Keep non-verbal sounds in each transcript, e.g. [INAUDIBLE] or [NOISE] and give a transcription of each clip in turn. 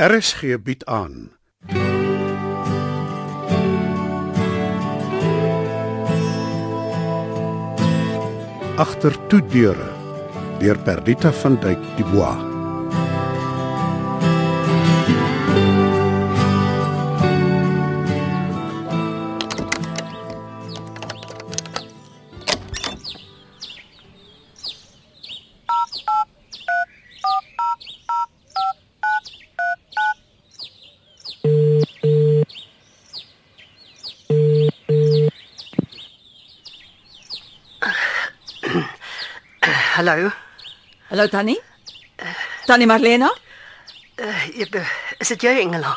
RSG bied aan. Agter toe deure deur Perdita van Dyk Du Hallo Tannie. Tannie Marlena? Uh, ek, is dit jy Engela?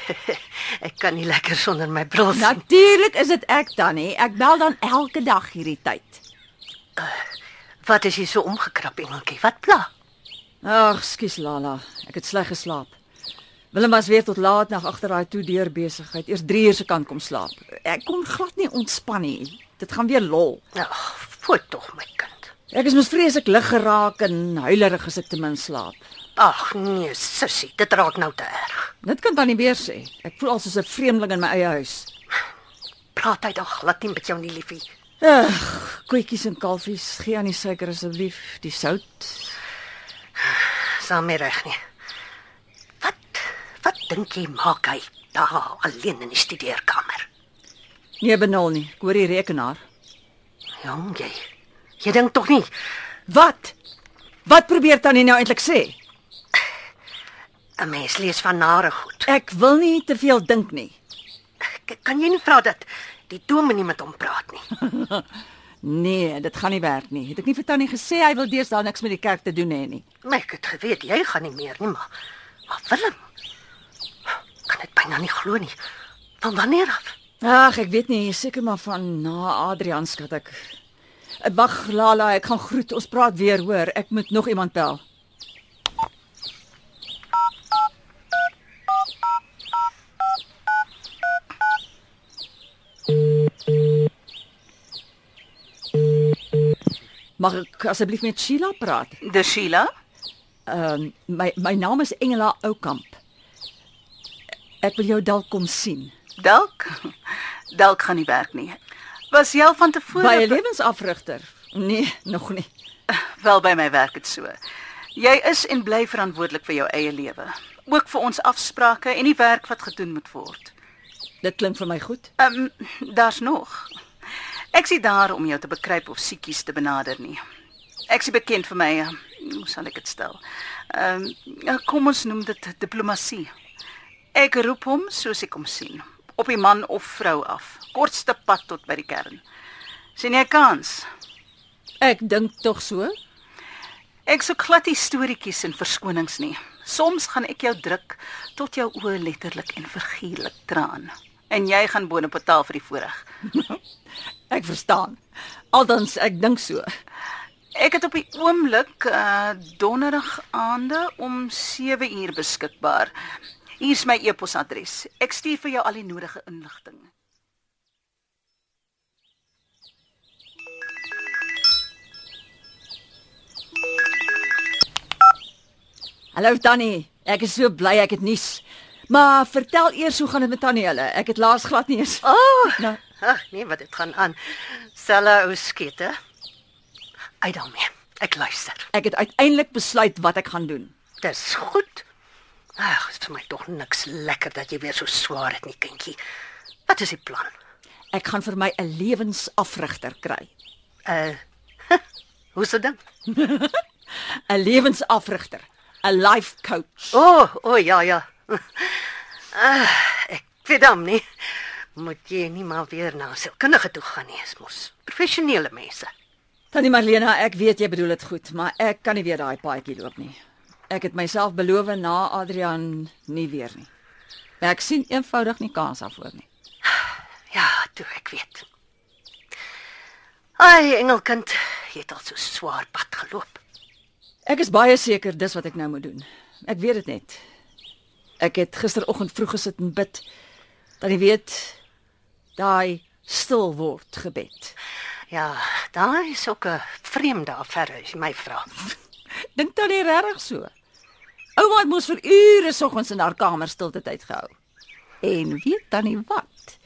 [LAUGHS] ek kan nie lekker sonder my bril sien. Natuurlik is dit ek Tannie. Ek bel dan elke dag hierdie tyd. Wat is jy so omgekrap engeltjie? Wat pla? Ag, skus Lala. Ek het sleg geslaap. Willem was weer tot laat nag agter daai toe deur besigheid. Eers 3 uur se kant kom slaap. Ek kon glad nie ontspan nie. Dit gaan weer lol. Ag, voet tog my kind. Ek is mos vreeslik lig geraak en huilerig as ek te min slaap. Ag nee, sussie, dit raak nou te erg. Dit kan tannie weer sê. Ek voel al soos 'n vreemdeling in my eie huis. Praat uit dan glad nie met jou nie, liefie. Ag, koetjies en kalfies, gee aan die suiker asseblief, die sout. Saam mee reg nie. Wat wat dink jy maak hy daar alleen in die studeerkamer? Nee, benul nie. Ek hoor die rekenaar. Jong jy. Jy dink tog nie Wat? Wat probeer tannie nou eintlik sê? 'n mens lees van nare goed. Ek wil nie te veel dink nie. K kan jy nie vra dat die dominee met hom praat nie? [LAUGHS] Nee, dit gaan nie werk nie. Het ek nie vir tannie gesê hy wil deesdae niks met die kerk te doen hê nie. Maar ek het geweet jy gaan nie meer nie, maar maar Willem. Kan dit byna nie glo nie. Van wanneer af? Ag, ek weet nie, seker maar van na Adrian skat ek. Wag, Lala, ek gaan groet. Ons praat weer, hoor. Ek moet nog iemand bel. Mag ek asseblief met Sheila praat? Dis Sheila? Ehm my my naam is Engela Oukamp. Ek wil jou dalk kom sien. Dalk. Dalk gaan nie werk nie. Was jy al van tevore By 'n lewensafrigter? Nee, nog nie. wel by my werk dit so. Jy is en bly verantwoordelik vir jou eie lewe, ook vir ons afsprake en die werk wat gedoen moet word. Dit klink vir my goed. Ehm um, daar's nog. Ek sien daar om jou te bekruip of siekies te benader nie. Ek sien bekend vir my, eh, hoe sal ek dit stel? Ehm um, kom ons noem dit diplomatie. Ek roep hom soos ek hom sien, op die man of vrou af. Kortste pad tot by die kern. sien jy kans? Ek dink tog so. Ek soek glad nie storieetjies en verskonings nie. Soms gaan ek jou druk tot jou oë letterlik en figuurlik traan. En jy gaan boonop betaal vir die voorreg. [LAUGHS] Ek verstaan. Aldans ek dink so. Ek het op die oomblik uh donderdag aande om 7 uur beskikbaar. Hier's my e-posadres. Ek stuur vir jou al die nodige inligting. Hallo Tannie, ek is so bly ek het nuus. Maar vertel eers hoe gaan dit met Tannie hulle? Ek het laas glad nie eens. Oh, [LAUGHS] Nou, ag nee, wat dit gaan aan. Selle ou skete. Uit daarmee. Ek luister. ek het uiteindelik besluit wat ek gaan doen. Dis goed. Ag, dit is vir my tog niks lekker dat jy weer so swaar het nie, kindjie. Wat is die plan? Ek gaan vir my 'n lewensafrigter kry. Uh [LAUGHS] Hoe se ding? [LAUGHS] 'n Lewensafrigter, 'n life coach. O, oh, o oh, ja ja. [LAUGHS] Ah, ek weet dan nie. Moet jy nie maar weer na sielkundige toe gaan nie, is mos professionele mense. Tannie Marlena, ek weet jy bedoel dit goed, maar ek kan nie weer daai paadjie loop nie. Ek het myself beloof na Adrian nie weer nie. Ek sien eenvoudig nie kans daarvoor nie. [SIGHS] Ja, toe ek weet. Ai, engelkind, jy het al so swaar pad geloop. Ek is baie seker dis wat ek nou moet doen. Ek weet dit net. Ek het gisteroggend vroeg gesit en bid dat jy weet daai stil word gebed. Ja, daai is ook 'n vreemde affære as jy my vra. [LAUGHS] Dink dan nie regtig so. Ouma het mos vir ure soggens in haar kamer stilte tyd gehou. En weet tannie wat?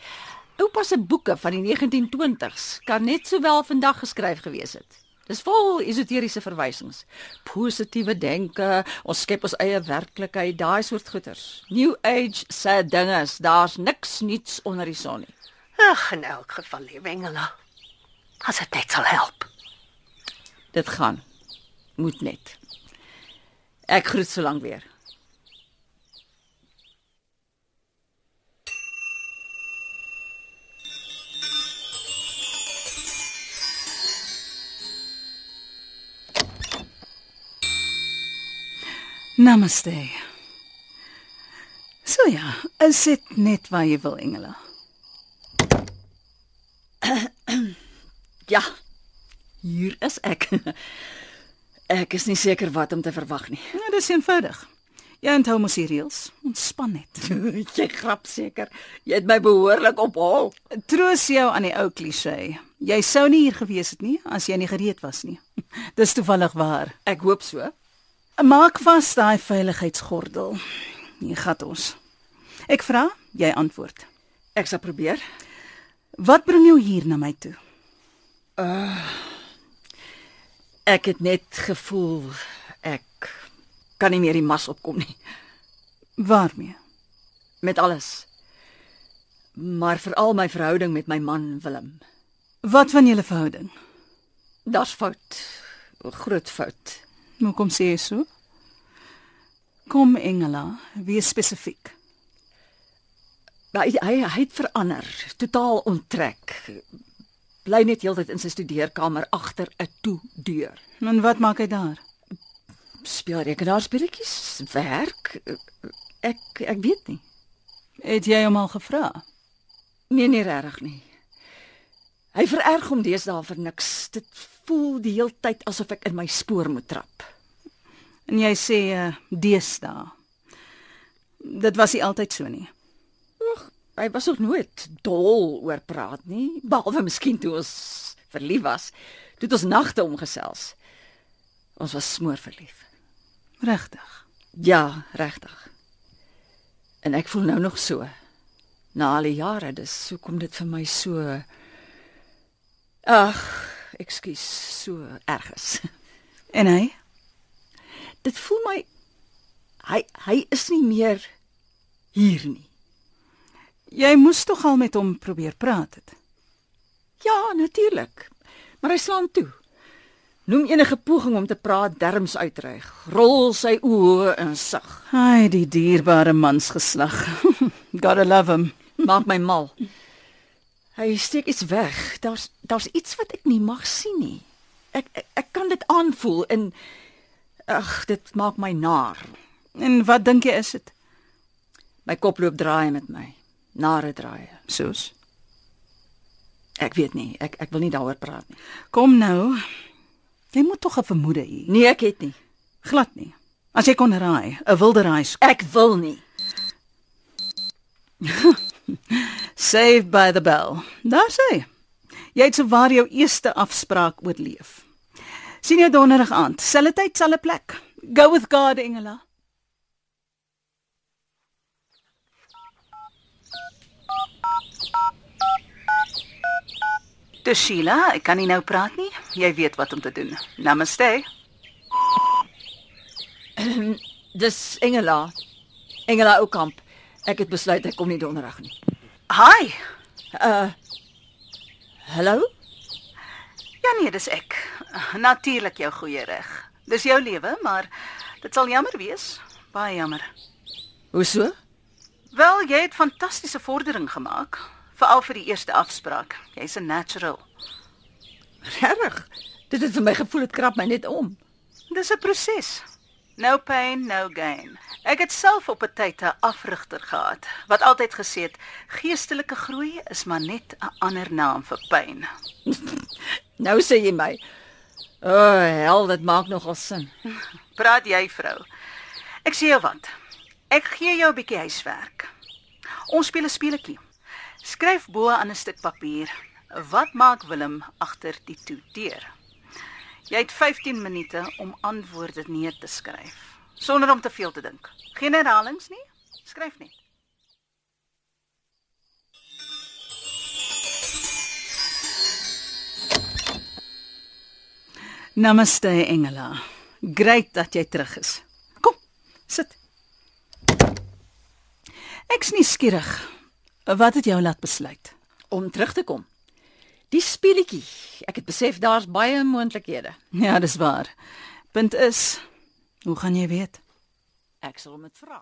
Oupa se boeke van die 1920s kan net sowel vandag geskryf gewees het. Dis vol esoteriese verwysings. Positiewe denke, ons skep ons eie werklikheid, daai soort goeters. New age sê dinges, daar's niks niets onder die son nie. Ag, in elk geval, liewe Engela. As dit net sal help. Dit gaan. Moet net. Ek groet so lank weer. Namaste. So ja, is dit net waar jy wil, Engela? [CLEARS THROAT] Ja. Hier is ek. [LAUGHS] Ek is nie seker wat om te verwag nie. Ja, dis eenvoudig. Jy onthou mos die reëls. Ontspan net. [LAUGHS] Jy grap seker. Jy het my behoorlik ophol. Troos jou aan die ou kliseë. Jy sou nie hier gewees het nie as jy nie gereed was nie. [LAUGHS] Dis toevallig waar. Ek hoop so. Maak vas daai veiligheidsgordel. Hier gaan ons. Ek vra, jy antwoord. Ek sal probeer. Wat bring jou hier na my toe? Ek het net gevoel ek kan nie meer die mas opkom nie Waarmee? met alles. Maar veral my verhouding met my man Willem. Wat van julle verhouding? Daar's fout. Groot fout. Hoekom sê jy so? Kom Engela, wees spesifiek. Hy hy, hy het verander, totaal onttrek. Bly net heeltyd in sy studeerkamer agter 'n toe deur. En wat maak hy daar? Speel rekenaarspeletjies, werk. Ek ek weet nie. Het jy hom al gevra? Nee, nie regtig nie. Hy vererg hom deesdae vir niks. Dit voel die hele tyd asof ek in my spoor moet trap. En jy sê uh, deesdae. Dit was nie altyd so nie. Hy was ook nooit dol oor praat nie, behalwe miskien toe ons verlief was. Toe het ons nagte omgesels. Ons was smoor verlief. Regtig. Ja, regtig. En ek voel nou nog so. Na al die jare, dis hoekom dit vir my so Ag, ekskuus, so erg is. En hy? Dit voel my hy hy is nie meer hier nie. Jy moes tog al met hom probeer praat het. Ja, natuurlik. Maar hy slaan toe. Noem enige poging om te praat derms uitreig. Rol sy oë in sug. Ai, die dierbare mansgeslag. [LAUGHS] Gotta love him. Maak my mal. Hy steek iets weg. Daar's daar's iets wat ek nie mag sien nie. Ek ek, ek kan dit aanvoel en ag, dit maak my naar. En wat dink jy is dit? My kop loop draai met my. Nare draaie. Soos. Ek weet nie. Ek ek wil nie daaroor praat nie. Kom nou. Jy moet tog 'n vermoede hê. Nee, ek het nie. Glad nie. As jy kon raai, 'n wilde raai. Ek wil nie. [LAUGHS] Saved by the bell. Daar sê. Jy het sowaar jou eerste afspraak oorleef. Sien jou donderdag aand. Selfe tyd, selfe plek. Go with God, Engela. Dis Sheila, ek kan nie nou praat nie. Jy weet wat om te doen. Namaste. Dis Engela. Engela Oukamp. Ek het besluit ek kom nie donderdag nie. Hi. Uh Hallo? Ja nee, dis ek. Natuurlik jou goeie reg. Dis jou lewe, maar dit sal jammer wees. Baie jammer. Hoe so? Wel, jy het fantastiese vordering gemaak, veral vir die eerste afspraak. Jy's 'n natural. Regtig? Dit het vir my gevoel dit krap my net om. Dis 'n proses. No pain, no gain. Ek het self op 'n tyd 'n afrigter gehad wat altyd gesê het geestelike groei is maar net 'n ander naam vir pyn. [LAUGHS] Nou sê jy my. O, oh, hel, dit maak nogal sin. [LAUGHS] Praat jy, vrou? Ek sê jou wat. Ek gee jou 'n bietjie huiswerk. Ons speel 'n speletjie. Skryf bo aan 'n stuk papier. Wat maak Willem agter die toe deur? Jy het 15 minute om antwoorde neer te skryf. sonder om te veel te dink. Geen herhalings nie. Skryf net. Namaste Engela. Great dat jy terug is. Kom, sit. Ek's nie skieurig. Wat het jou laat besluit? Om terug te kom. Die speletjie. Ek het besef daar's baie moontlikhede. Ja, dis waar. Punt is, hoe gaan jy weet? Ek sal hom dit vra.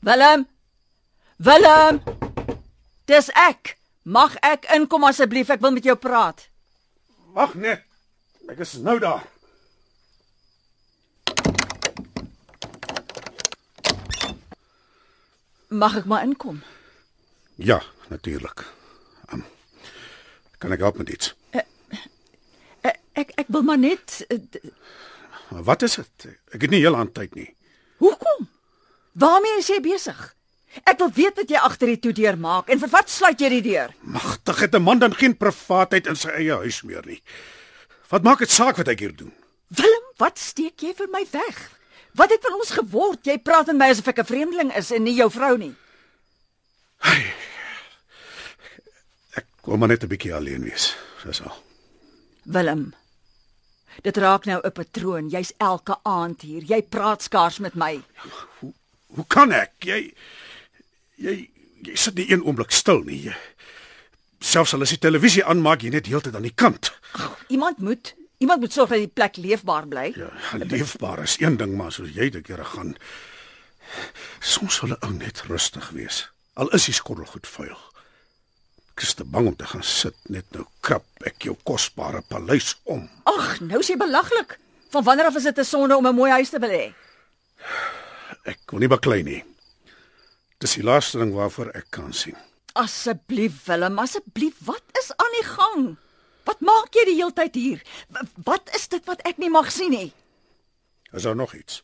Willem. Willem. Dis ek. Mag ek inkom asseblief? Ek wil met jou praat. Wag net. Ek is nou daar. Mag ek maar inkom? Ja, natuurlik. Um, kan ek help met iets? Ek ek, ek wil maar net uh, Wat is dit? Ek het nie heel aan tyd nie. Hoekom? Waarmee is jy besig? Ek wil weet wat jy agter die toedeur maak en vir wat sluit jy die deur? Magtig het 'n man dan geen privaatheid in sy eie huis meer nie. Wat maak dit saak wat ek hier doen? Willem, wat steek jy vir my weg? Wat het van ons geword? Jy praat met my asof ek 'n vreemdeling is en nie jou vrou nie. Ek wil maar net 'n bietjie alleen wees. Dis al. Willem. Dit raak nou 'n patroon. Jy's elke aand hier. Jy praat skaars met my. Hoe kan ek? Jy jy jy sit nie een oomblik stil nie. Jy, selfs al is die televisie aanmaak, jy net heeltyd aan die kant. Iemand moet iemand moet sorg dat die plek leefbaar bly. Ja, leefbaar is een ding, maar soos jy dit kere gaan. Soms wil 'n ou net rustig wees. Al is die skottelgoed vuil. Ek is te bang om te gaan sit net nou krap ek jou kosbare paleis om. Ag, nou is jy belaglik. Van wanneer af is dit 'n sonde om 'n mooi huis te wil hê? Ek wil nie baklei nie. Dis die laaste ding waarvoor ek kan sien. Asseblief Willem, asseblief, wat is aan die gang? Wat maak jy die hele tyd hier? Wat is dit wat ek nie mag sien nie? Is daar nog iets?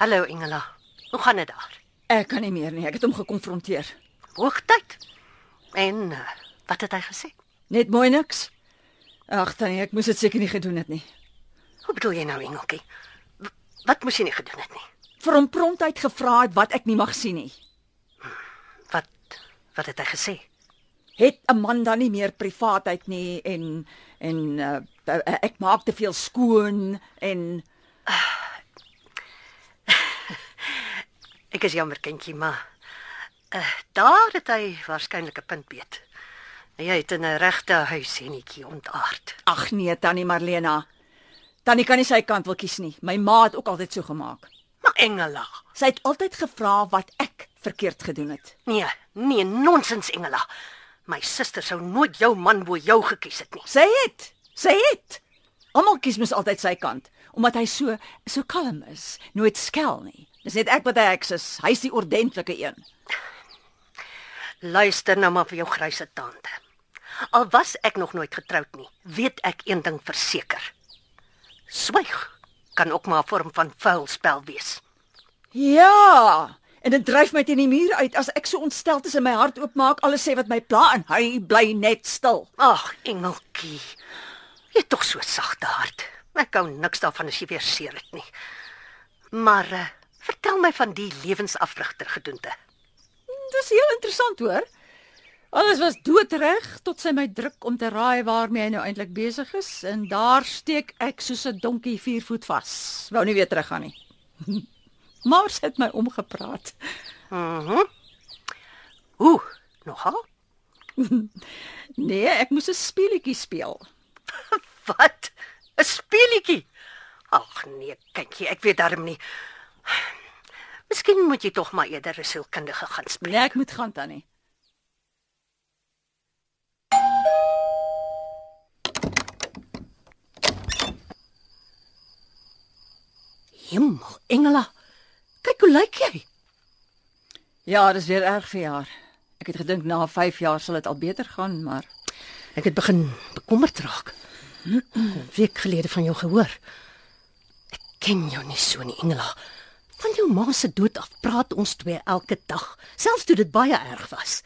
Hallo Engela. Hoe gaan dit daar? Ek kan nie meer nie. Ek het hom gekonfronteer. Hoogtyd. En uh, wat het hy gesê? Net mooi niks. Ag, tannie, ek moes dit seker nie gedoen het nie. Hoe bedoel jy nou Engeltjie? Wat moes jy nie gedoen het nie? Vir hom promptheid gevra het wat ek nie mag sien nie. Wat wat het hy gesê? Het 'n man dan nie meer privaatheid nie en en uh, uh, ek maak te veel skoon en [LAUGHS] Ek is jammer kindjie, maar uh, daar het hy waarskynlik 'n punt beet. Jy het in 'n regte huisennetjie ontaard. ag nee, tannie Marlena. Tannie kan nie sy kant wil kies nie. My ma het ook altyd so gemaak. Maar Engela. Sy het altyd gevra wat ek verkeerd gedoen het. Nee, nee, nonsens Engela. My suster sou nooit jou man bo jou gekies het nie. Sy het. Sy het. Almal kies mos altyd sy kant omdat hy so so kalm is, nooit skel nie. Dis net ek wat hy eks is. Hy's die ordentlike een. Luister nou maar vir jou grysse tande. Al was ek nog nooit getroud nie, weet ek een ding verseker. Swyg kan ook maar 'n vorm van vuil spel wees. Ja, en dit dryf my teen die muur uit as ek so ontstel is en my hart oopmaak, alles sê wat my pla en hy bly net stil. Ag, engeltjie. Jy het tog so sagte hart. Ek hou niks daarvan as jy weer seer het nie. Maar uh, vertel my van die lewensafrigter gedoente. Dis heel interessant hoor. Alles was doodreg tot sy my druk om te raai waarmee hy nou eintlik besig is en daar steek ek soos 'n donkie 4 voet vas. Wou nie weer teruggaan nie. [LAUGHS] Maar sy het my omgepraat. Mhm. Ooh, nogal? [LAUGHS] Nee, ek moes 'n speletjie speel. [LAUGHS] Wat? 'n Speelietjie? Ag nee, kykie, ek weet darm nie. [SIGHS] Miskien moet jy tog maar eerder 'n sielkundige gaan spreek. Nee, ek moet gaan tannie. Hemel, Engela. Kyk hoe lyk jy? Ja, dis weer erg vir jaar. Ek het gedink na 5 jaar sal dit al beter gaan, maar Ek het begin bekommerd raak. 'n Week gelede van jou gehoor. Ek ken jou nie so nie, Engela. Van jou ma se dood af praat ons twee elke dag, selfs toe dit baie erg was.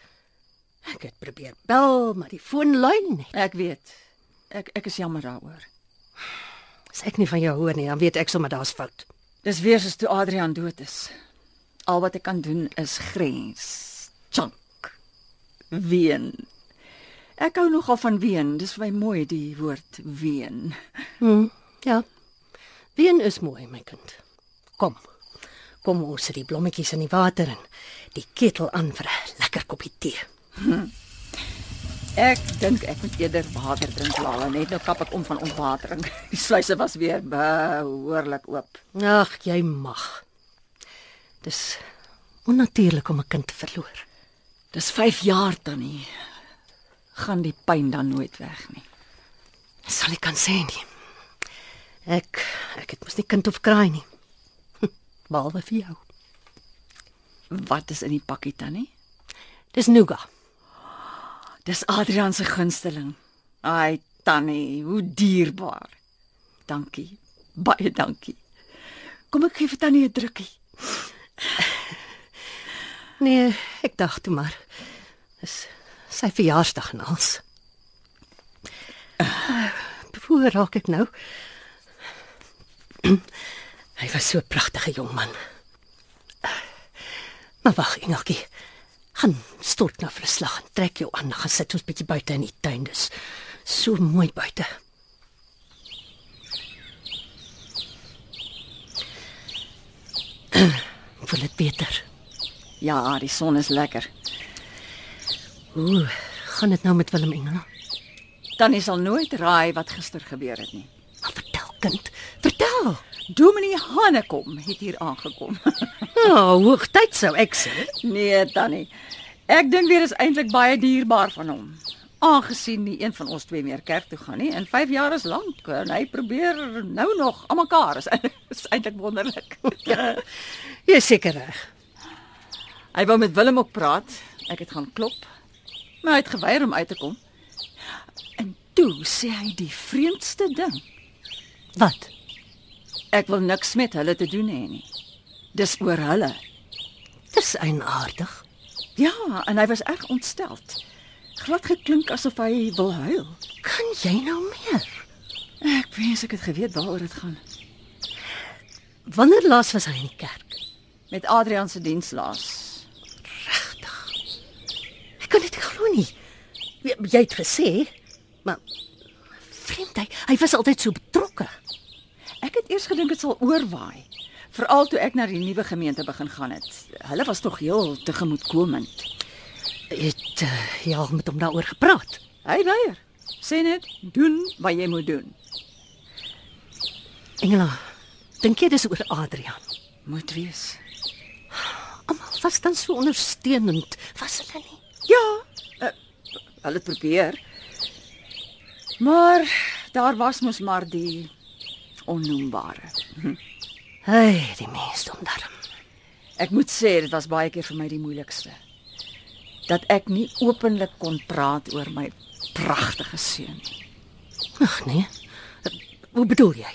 Ek het probeer bel, maar die foon lui nie. Ek weet. Ek ek is jammer daaroor. As ek nie van jou hoor nie, dan weet ek sommer daar's fout. Dis weer soos toe Adrian dood is. Al wat ek kan doen is grens, chunk, ween. Ek hou nogal van ween. Dis vir my mooi die woord ween. Hm, ja. Wien is mooi, my kind. Kom. Kom ons sit die blommetjies in die water en die ketel aan vir 'n lekker koppie tee. Ek dink ek moet eerder water drink Lala, net nou kap ek om van ontwatering. [LAUGHS] Die sluise was weer behoorlik oop. Ag, jy mag. Dis onnatuurlik om 'n kind te verloor. Dis 5 jaar tannie. Gaan die pyn dan nooit weg nie. Sal ek kan sê nie. Ek ek het mos nie kind of kraai nie. [LAUGHS] Behalwe vir jou. Wat is in die pakkie tannie? Dis nougat. Dis Adrian se gunsteling. Ai tannie, hoe dierbaar. Dankie. Baie dankie. Kom ek gee vir tannie 'n drukkie. Nee, ek dink toe maar. Dis sy verjaarsdag en als. Bevoor raak ek nou. Hy was so 'n pragtige jong man. Maar wag, Engeltjie. Gaan stort nou vir 'n slag en trek jou aan, dan gaan sit ons bietjie buite in die tuin. Dis so mooi buite. [CLEARS THROAT] Voel dit beter? Ja, die son is lekker. Ooh, gaan dit nou met Willem Engela? Tannie sal nooit raai wat gister gebeur het nie. Maar vertel kind, vertel. Dominee Hanekom het hier aangekom. [LAUGHS] Ja, oh, hoogtyd sou ek sê. nee, Tannie. Ek dink weer is eintlik baie dierbaar van hom. Aangesien nie een van ons twee meer kerk toe gaan nie en 5 jaar is lank en hy probeer nou nog aan mekaar is, [LAUGHS] is eintlik wonderlik. Jy is seker reg. hy wou met Willem ook praat. Ek het gaan klop. Maar hy het geweier om uit te kom. En toe sê hy die vreemdste ding. Wat? Ek wil niks met hulle te doen hê nie. Dis oor hulle. Dis eienaardig. Ja, en hy was erg ontsteld. Glad geklink asof hy wil huil. Kan jy nou meer? Ek wens ek het geweet waaroor dit gaan. Wanneer laas was hy in die kerk? Met Adrian se dienslaas. Ek kan dit glo nie. Jy, jy het gesê, maar vreemd hy, hy was altyd so betrokke. Ek het eers gedink dit sal oorwaai, veral toe ek na die nuwe gemeente begin gaan het. Hulle was tog heel tegemoetkomend. Het uh, jy al met hom daaroor gepraat. Hy weier. Sê net, doen wat jy moet doen. Engela, dink jy dis oor Adrian? Moet wees. Almal was dan so ondersteunend, was hulle nie? Ja, uh, hulle het probeer. Maar daar was mos maar die onnoembare. Hey, die mensdom daarom. Ek moet sê dit was baie keer vir my die moeilikste. Dat ek nie openlik kon praat oor my pragtige seun nie. Ag nee. Hoe bedoel jy?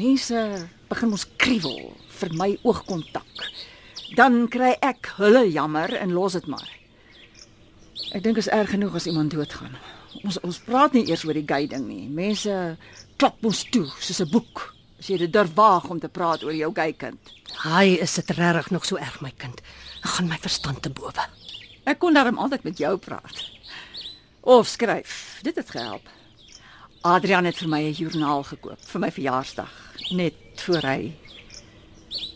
Mense begin mos kriewel vir my oogkontak. Dan kry ek hulle jammer en los dit maar. Ek dink is erg genoeg as iemand doodgaan. Ons ons praat nie eers oor die gay ding nie. Mense klap ons toe soos 'n boek. As jy dit durf waag om te praat oor jou gay kind. Hy is dit regtig nog so erg my kind. Ek gaan my verstand te bowe. Ek kon daarom altyd met jou praat. Of skryf. Dit het gehelp. Adrian het vir my 'n joernaal gekoop vir my verjaarsdag, net voor hy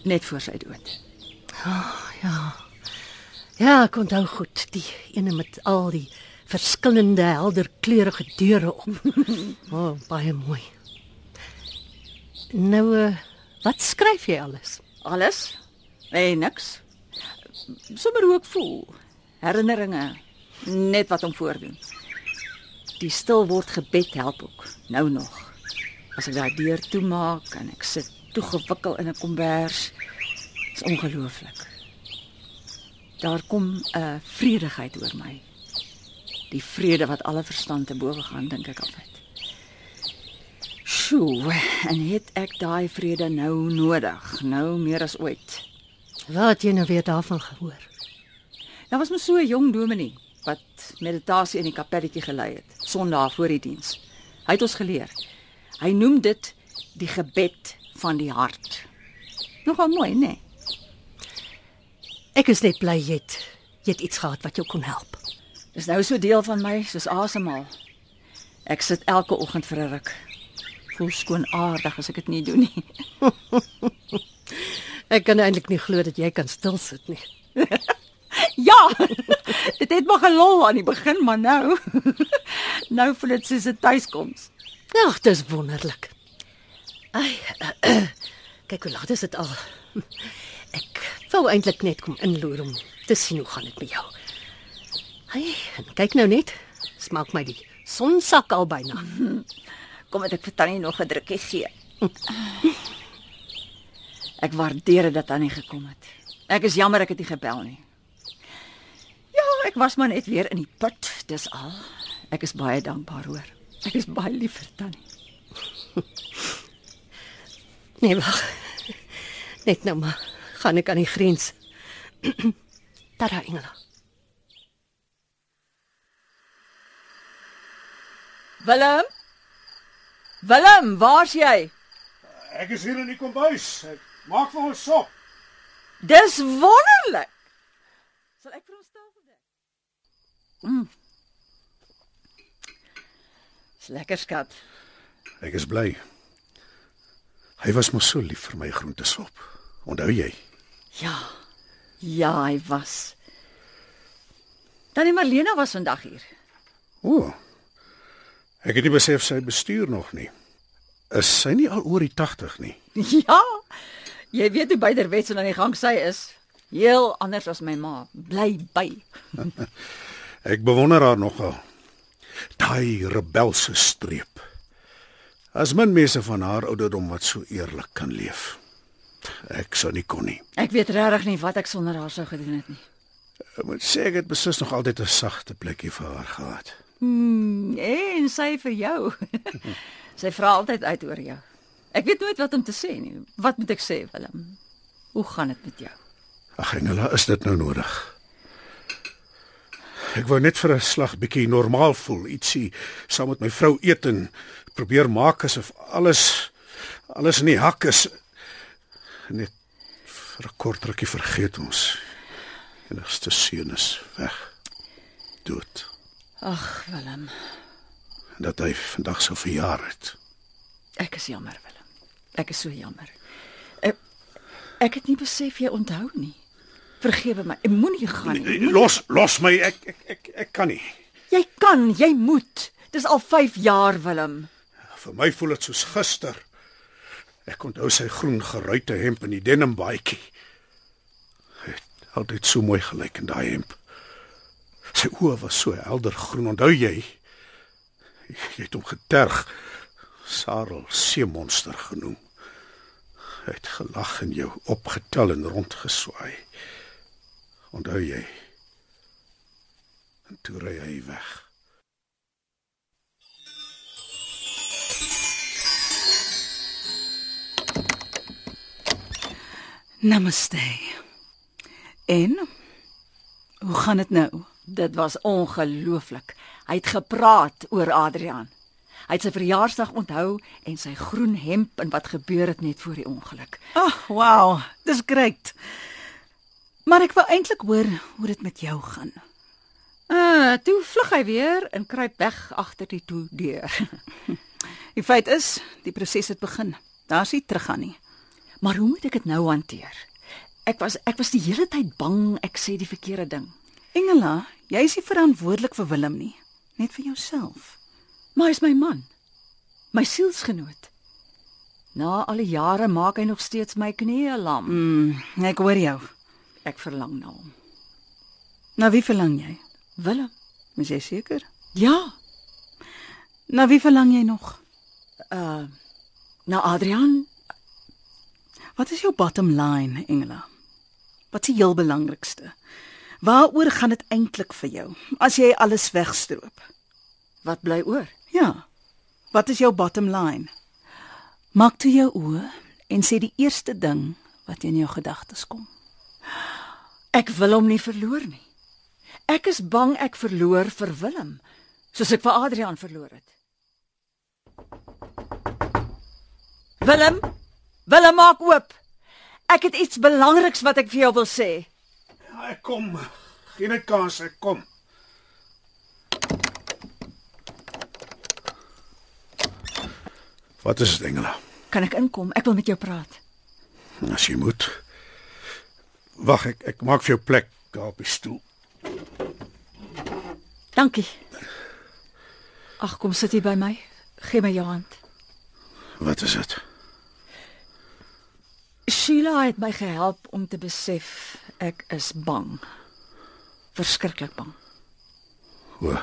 net voor sy dood. Ja, ek onthou goed, die ene met al die verskillende helder kleurige deure op. [LAUGHS] O, oh, baie mooi. Nou, uh, wat skryf jy alles? Alles? Nee, niks. Sommer hoe ek voel. Herinneringe, net wat om voordoen. Die stil word gebed help ook, nou nog. As ek daai deur toemaak en ek sit toegewikkel in 'n kombers, is ongelooflik. Daar kom 'n vredigheid oor my. Die vrede wat alle verstand te bowe gaan, dink ek altyd. Sjoe, en het ek daai vrede nou nodig, nou meer as ooit. Wat het jy nou weer daarvan gehoor? Daar was mos so 'n jong dominee wat meditasie in die kapelletjie gelei het, Sondag voor die diens. Hy het ons geleer. Hy noem dit die gebed van die hart. Nogal mooi, né? Nee? Ek is net bly jy het jy het iets gehad wat jou kon help. Dis nou so deel van my soos asemhaal. Ek sit elke oggend vir 'n ruk. Voel skoon aardig as ek dit nie doen nie. [LAUGHS] Ek kan eintlik nie glo dat jy kan stil sit nie. [LAUGHS] Ja. [LAUGHS] dit het maar gelol aan die begin, maar nou nou voel dit soos 'n tuiskoms. Ag, dis wonderlik. Ai. [CLEARS THROAT] Kyk hoe laat is dit al. Ek wou eintlik net kom inloer om te sien hoe gaan dit met jou. Ai, kyk nou net. Smaak my die sonsak al byna. Kom het ek vir Tannie nog 'n drukkie gee. Ek waardeer dat Tannie gekom het. Ek is jammer ek het nie gebel nie. Ja, ek was maar net weer in die put, dis al. Ek is baie dankbaar hoor. Ek is baie lief vir Tannie. Nee, wag. Net nou maar gaan ek aan die grens. Tada Engela. Willem? Willem, waar's jy? Ek is hier in die kombuis. Ek maak vir ons sop. Dis wonderlik. Sal ek vir ons tafel dek? Mm. Dis lekker skat. Ek is bly. Hy was mos so lief vir my groentesop. Onthou jy? Ja. Ja, hy was. Tannie Marlena was vandag hier. O. Ek het nie besef sy bestuur nog nie. Is sy nie al oor die 80 nie? [LAUGHS] Ja. Jy weet hoe byderwets aan die gang sy is. Heel anders as my ma. Bly by. [LAUGHS] Ek bewonder haar nogal. Daai rebelse streep. As min mense van haar ouderdom wat so eerlik kan leef. Ek sou nie kon nie. Ek weet regtig nie wat ek sonder haar sou gedoen het nie. Ek moet sê ek het beslis nog altyd 'n sagte plekkie vir haar gehad. Mm, en sy vir jou. [LAUGHS] sy vra altyd uit oor jou. Ek weet nooit wat om te sê nie. Wat moet ek sê, Willem? Hoe gaan dit met jou? Ag Engela, is dit nou nodig? Ek wou net vir 'n slag bietjie normaal voel, ietsie saam met my vrou eet en probeer maak asof alles alles in die hak is. Net vir 'n kort rukkie vergeet ons. Enigste seun is weg. Dood. Ag, Willem, dat hy vandag sou verjaar het. ek is jammer, Willem. Ek is so jammer. Ek, ek het nie besef jy onthou nie. Vergewe my. Ek moenie gaan nie. Moenie- Los los my, ek ek ek, ek kan nie. Jy kan, jy moet. Dis al 5 jaar, Willem. Vir my voel dit soos gister. Ek onthou sy groen geruite hemp en die denim baadjie. Hy het altyd so mooi gelyk in daai hemp. Sy oë was so helder groen, onthou jy? Jy het hom geterg. Sarel seemonster genoem. Hy het gelag en jou opgetel en rondgeswaai. Onthou jy? En toe ry hy weg. Namaste. En hoe gaan dit nou? Dit was ongelooflik. Hy het gepraat oor Adrian. Hy het sy verjaarsdag onthou en sy groen hemp en wat gebeur het net voor die ongeluk. Ag, oh, wow, dis great. Maar ek wou eintlik hoor hoe dit met jou gaan. Uh, toe vlug hy weer en kruip weg agter die toe deur. [LAUGHS] Die feit is, die proses het begin. Daar's nie teruggaan nie. maar hoe moet ek dit nou hanteer? Ek was ek was die hele tyd bang ek sê die verkeerde ding. Engela, jy is nie verantwoordelik vir Willem nie, net vir jouself. Maar hy is my man. My sielsgenoot. Na al die jare maak hy nog steeds my knieë lam. Mm, ek hoor jou. Ek verlang na hom. Na wie verlang jy? Willem. Is jy seker? Ja, Na wie verlang jy nog? uh na Adrian. Wat is jou bottom line, Engela? Wat is die heel belangrikste? Waaroor gaan dit eintlik vir jou as jy alles wegstroop? Wat bly oor? Ja. Wat is jou bottom line? Maak toe jou oë en sê die eerste ding wat in jou gedagtes kom. Ek wil hom nie verloor nie. Ek is bang ek verloor vir Willem, soos ek vir Adrian verloor het. Willem, Willem maak oop. Ek het iets belangriks wat ek vir jou wil sê. Ek kom. Geen 'n kans, ek kom. Wat is dit, Engela? Kan ek inkom? Ek wil met jou praat. As jy moet. Wag, ek ek maak vir jou plek daar op die stoel. Dankie. Ag, kom sit hier by my. Gee my jou hand. Wat is dit? Sheila het my gehelp om te besef ek is bang. Verskriklik bang. O.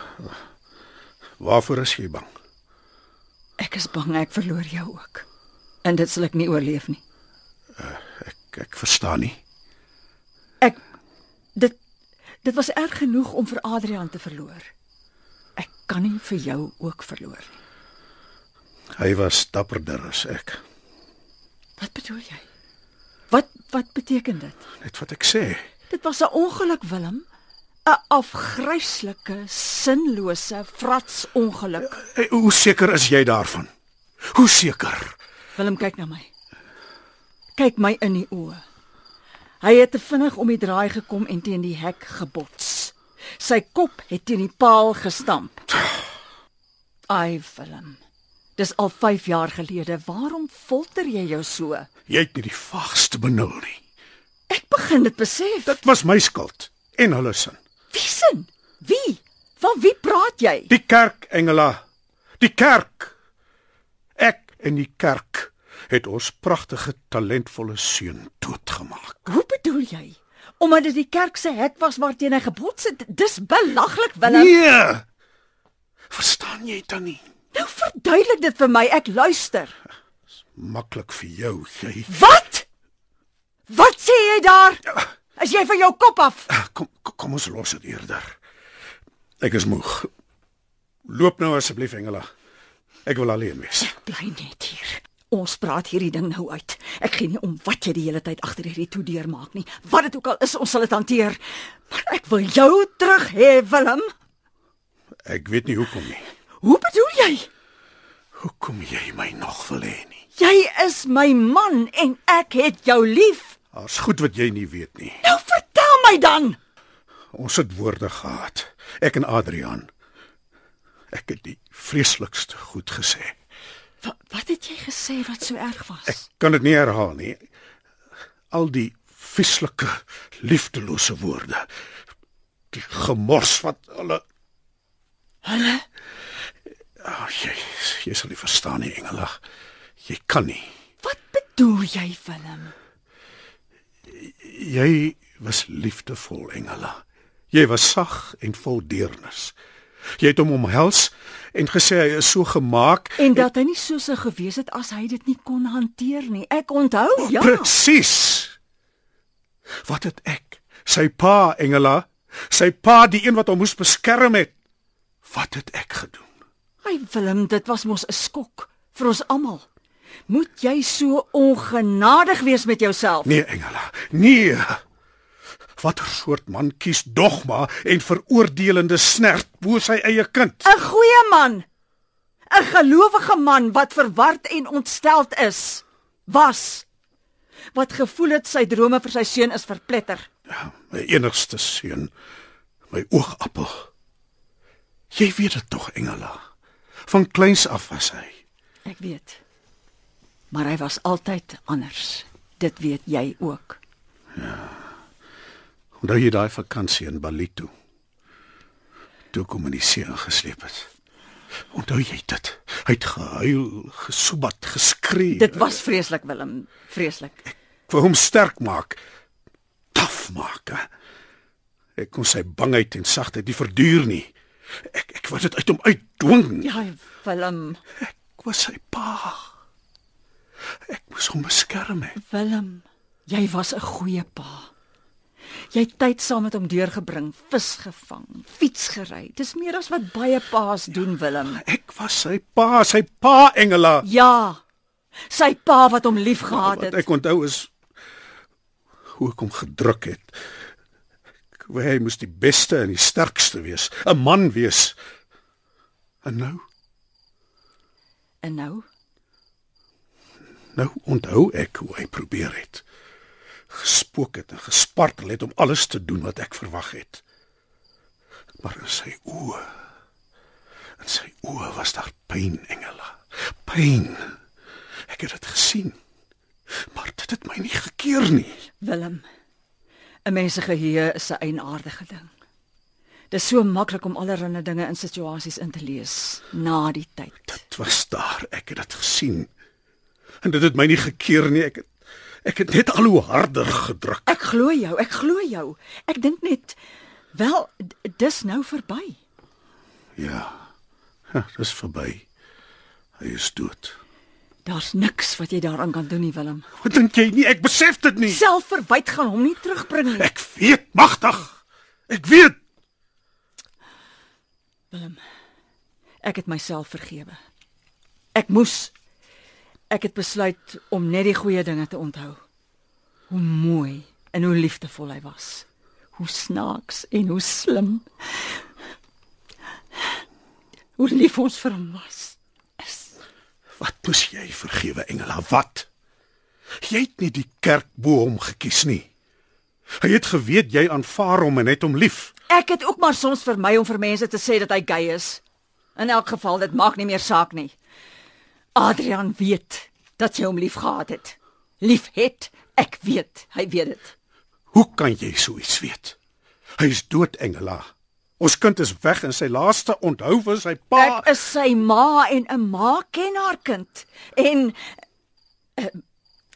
Waarvoor is jy bang? Ek is bang ek verloor jou ook. En dit sal ek nie oorleef nie. Ek ek verstaan nie. Ek dit dit was erg genoeg om vir Adrian te verloor. Ek kan nie vir jou ook verloor nie. Hy was dapperder as ek. Wat bedoel jy? Wat wat beteken dit? Net wat ek sê. Dit was 'n ongeluk, Willem. 'n Afgryslike, sinlose fratsongeluk. Hey, hoe seker is jy daarvan? Hoe seker? Willem kyk na my. Kyk my in die oë. Hy het te vinnig om die draai gekom en teen die hek gebots. Sy kop het teen die paal gestamp. Ai, Willem. Dis al 5 jaar gelede. Waarom folter jy jou so? Jy het nie die vaagste benul nie. Ek begin dit besef. Dit was my skuld en hulle sin. Wie sin? Wie? Van wie praat jy? Die kerk, Engela. Die kerk. Ek en die kerk het ons pragtige talentvolle seun doodgemaak. Hoe bedoel jy? Omdat dit die kerk se hek was waarteen hy gebots het. Dis belaglik, Willem. Nee. Verstaan jy dan nie? Nou verduidelik dit vir my. Ek luister. Maklik vir jou, jy. Wat? Wat sê jy daar? Is jy van jou kop af? Kom kom, kom ons los dit eerder. Ek is moeg. Loop nou asseblief, Engela. Ek wil alleen wees. Bly net hier. Ons praat hierdie ding nou uit. Ek gee nie om wat jy die hele tyd agter hierdie toe deur maak nie. Wat dit ook al is, ons sal dit hanteer. Maar ek wil jou terug hê, Willem. Ek weet nie hoekom nie. Hoe bedoel jy? Hoekom jy my nog wil hê nie? Jy is my man en ek het jou lief. Daar's goed wat jy nie weet nie. Nou vertel my dan. Ons het woorde gehad. Ek en Adrian. Ek het die vreeslikste goed gesê. Wat, wat het jy gesê wat so erg was? Ek kan dit nie herhaal nie. Al die vieslike, liefdelose woorde. Die gemors wat hulle Hulle oh, jy jy sal nie verstaan nie, Engela. Jy kan nie. Wat bedoel jy, Willem? Jy was liefdevol, Engela. Jy was sag en vol deernis. Jy het hom omhels en gesê hy is so gemaak En dat hy nie so sou gewees het as hy dit nie kon hanteer nie. Ek onthou, ja. Presies. Wat het ek? Sy pa, Engela, sy pa die een wat hom moes beskerm het. Wat het ek gedoen? Hy Willem, dit was mos 'n skok vir ons almal. Moet jy so ongenadig wees met jouself? Nee, Engela. Nee. Watter soort man kies dogma en veroordelende snert bo sy eie kind? 'n Goeie man. 'n Gelowige man wat verward en ontsteld is. Was wat gevoel het sy drome vir sy seun is verpletter. Ja, my enigste seun, my oogappel. Jy weet dit tog, Engela. Van kleins af was hy. Ek weet. Maar hy was altyd anders. Dit weet jy ook. Onthou jy daai vakansie in Bali toe? Toe kom in die see ingesleep het. Onthou jy dit? Hy het gehuil, gesoebat, geskree. Dit was vreeslik Willem, vreeslik. vir hom sterk maak, taaf maak. He. Ek kon sy bangheid en sagtheid nie verduur nie. Ek ek wou dit uit hom uitdwing. Ja, Willem, Ek was sy pa. Ek moes hom beskerm het. Willem, jy was 'n goeie pa. Jy het tyd saam met hom deurgebring, vis gevang, fiets gery. Dis meer as wat baie paas doen, Willem. Ek was sy pa, sy pa Engela. Ja. Sy pa wat hom liefgehad Wat het. ek onthou is hoe ek hom gedruk het. Wou hy moes die beste en die sterkste wees, 'n man wees. En nou, En nou, nou onthou ek hoe hy probeer het. Gespook het en gespartel het om alles te doen wat ek verwag het. Maar in sy oë, in sy oë was daar pyn, Engela. Pyn. Ek het dit gesien. Maar dit het my nie gekeer nie. Willem. 'n Mens se geheue is 'n eienaardige ding. Dis so maklik om allerlei dinge in situasies in te lees na die tyd. Dit was daar, ek het dit gesien. En dit het my nie gekeer nie. Ek het ek het net al hoe harder gedruk. Ek glo jou, ek glo jou. Ek dink net wel dis nou verby. Ja. Ja, dis verby. Hy is dood. Daar's niks wat jy daaraan kan doen nie, Willem. Wat dink jy nie? Ek besef dit nie. Selfverwyt gaan hom nie terugbring nie. Ek weet magtig. Ek weet. Willem. Ek het myself vergewe. Ek moes. Ek het besluit om net die goeie dinge te onthou. Hoe mooi en hoe liefdevol hy was. Hoe snaaks en hoe slim. Hoe lief ons vir hom was. Wat moes jy vergewe, Engela? Wat? Jy het nie die kerk bo hom gekies nie. Hy het geweet jy aanvaar hom en het hom lief. Ek het ook maar soms vir my om vir mense te sê dat hy gay is. In elk geval, dit maak nie meer saak nie. Adrian weet dat jy hom liefgehad het. Lief het, ek weet, hy weet dit. Hoe kan jy so iets weet? Hy is dood, Engela. Ons kind is weg en sy laaste onthou van sy pa. Ek is sy ma en 'n ma ken haar kind. En uh,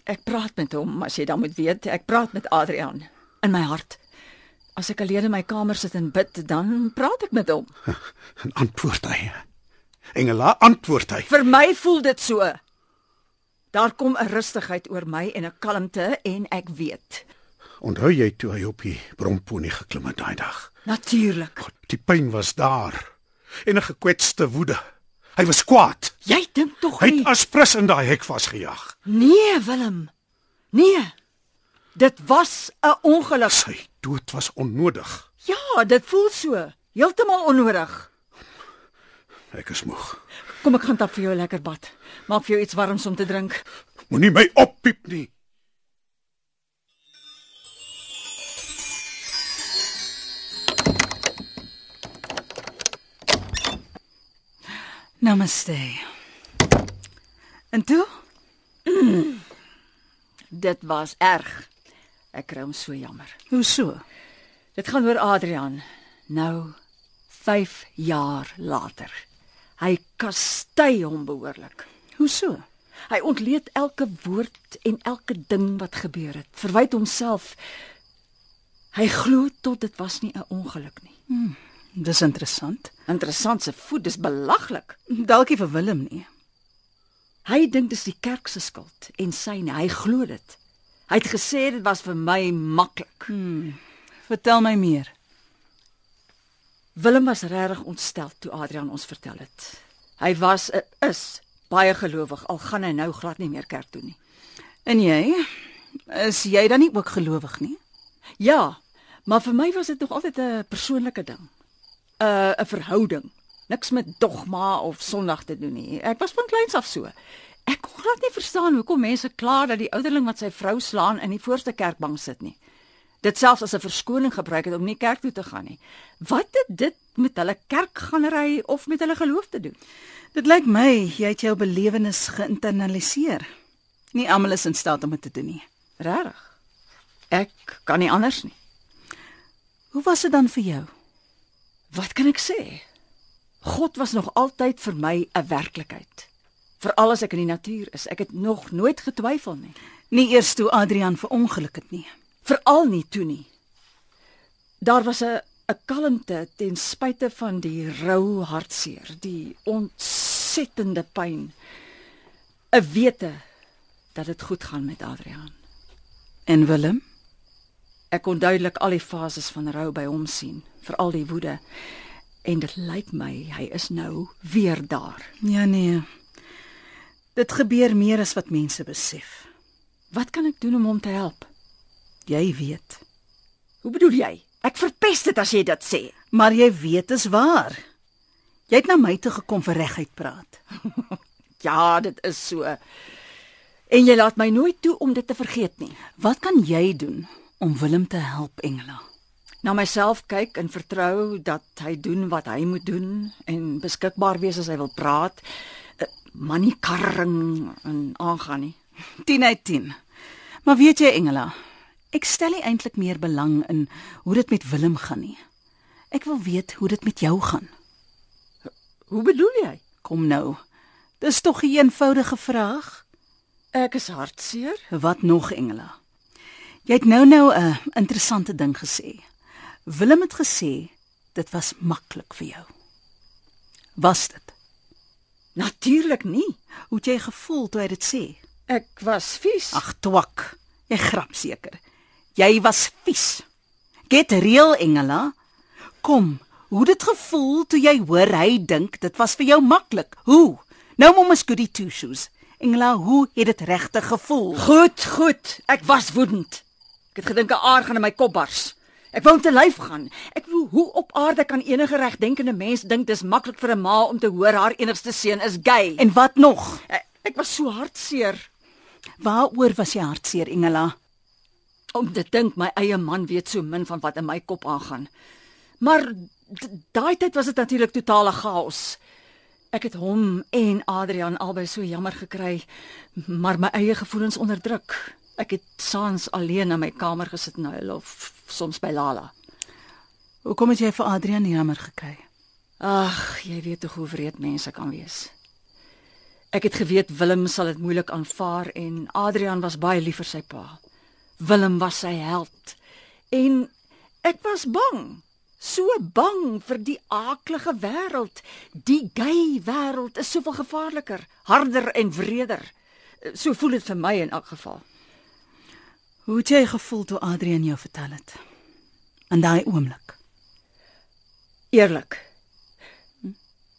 ek praat met hom, as jy dan moet weet, ek praat met Adrian in my hart. As ek alleen in my kamer sit en bid, dan praat ek met hom. [LAUGHS] En antwoord hy. Engela, antwoord hy. Vir my voel dit so. Daar kom 'n rustigheid oor my en 'n kalmte en ek weet. Onthou jy toe hy op die bromponie geklim het daai dag? Natuurlik. God, die pyn was daar en 'n gekwetste woede. Hy was kwaad. Jy dink tog Hy het aspres in daai hek vasgejaag. Nee, Willem. Nee. Dit was 'n ongeluk. Sy dood was onnodig. Ja, dit voel so. Heeltemal onnodig. Ek is moeg. Kom ek gaan tap vir jou 'n lekker bad. Maak vir jou iets warms om te drink. Moenie my oppiep nie. Namaste. En toe? [CLEARS THROAT] Dit was erg. Ek kry hom so jammer. Hoe so? Dit gaan oor Adrian. Nou 5 jaar later. Hy kastei hom behoorlik. Hoe so? Hy ontleed elke woord en elke ding wat gebeur het. Verwyd homself. Hy glo tot dit was nie 'n ongeluk nie. Dis interessant. Interessant se voet dis belaglik. Dalk nie vir Willem nie. Hy dink dis die kerk se skuld en syne. Hy glo dit. Hy het gesê dit was vir my maklik. Vertel my meer. Willem was regtig ontstel toe Adrian ons vertel het. Hy was 'n is baie gelowig al gaan hy nou glad nie meer kerk toe nie. En jy? Is jy dan nie ook gelowig nie? Ja, maar vir my was dit nog altyd 'n persoonlike ding. 'n 'n verhouding. Niks met dogma of Sondag te doen nie. Ek was van kleins af so. Ek kon glad nie verstaan hoekom mense kla dat die ouderling wat sy vrou slaan in die voorste kerkbank sit nie. Dit selfs as 'n verskoning gebruik het om nie kerk toe te gaan nie. Wat het dit met hulle kerkganery of met hulle geloof te doen? Dit lyk my jy het jou belewenis geïnternaliseer. Nie almal is in staat om dit te doen nie. Regtig? Ek kan nie anders nie. Hoe was dit dan vir jou? Wat kan ek sê? God was nog altyd vir my 'n werklikheid. Veral as ek in die natuur is. Ek het nog nooit getwyfel nie. Nie eers toe Adrian verongeluk het nie. Veral nie toe nie. Daar was 'n 'n kalmte ten spyte van die rou hartseer, die ontsettende pyn. 'n Wete dat dit goed gaan met Adrian. En Willem? Ek kon duidelik al die fases van rou by hom sien, veral die woede. En dit lyk my hy is nou weer daar. Ja nee. Dit gebeur meer as wat mense besef. Wat kan ek doen om hom te help? Jy weet. Hoe bedoel jy? Ek verpes dit as jy dit sê. Maar jy weet is waar. Jy het na my toe gekom vir reguit praat. [LAUGHS] Ja, dit is so. En jy laat my nooit toe om dit te vergeet nie. Wat kan jy doen om Willem te help, Engela? Na myself kyk en vertrou dat hy doen wat hy moet doen en beskikbaar wees as hy wil praat. Eh, Maar nie karring en aangaan nie. 10 uit 10. Maar weet jy Engela, ek stel nie eintlik meer belang in hoe dit met Willem gaan nie. Ek wil weet hoe dit met jou gaan. Hoe bedoel jy? Kom nou. Dis tog 'n eenvoudige vraag. Ek is hartseer. Wat nog Engela? Jy het nou nou 'n interessante ding gesê. Willem het gesê dit was maklik vir jou. Was dit? Natuurlik nie. Hoe het jy gevoel toe hy dit sê? Ek was vies. Ag twak. Jy grap seker. Jy was vies. Get real Engela. Kom, hoe dit gevoel toe jy hoor hy dink dit was vir jou maklik? Hoe? Nou mom is goody two shoes. Engela, hoe het dit regtig gevoel? Goed, goed. Ek was woedend. Ek het gedink 'n aar gaan in my kop bars. Ek wou te lyf gaan. Ek wou hoe op aarde kan enige regdenkende mens dink dis maklik vir 'n ma om te hoor haar enigste seun is gay? En wat nog? ek, ek was so hartseer Waaroor was jy hartseer, Engela? om te dink my eie man weet so min van wat in my kop aangaan. Maar daai tyd was dit natuurlik totale chaos. Ek het hom en Adrian albei so jammer gekry, maar my eie gevoelens onderdruk. Ek het saans alleen in my kamer gesit en huil of soms by Lala. Hoekom het jy vir Adrian jammer gekry? Ag, jy weet tog hoe wreed mense kan wees. Ek het geweet Willem sal dit moeilik aanvaar en Adrian was baie lief vir sy pa. Willem was sy held. En ek was bang. So bang vir die aaklige wêreld. Die gay wêreld is soveel gevaarliker, harder en wreder. So voel dit vir my in elk geval. Hoe het jy gevoel toe Adrian jou vertel het? In daai oomblik. Eerlik.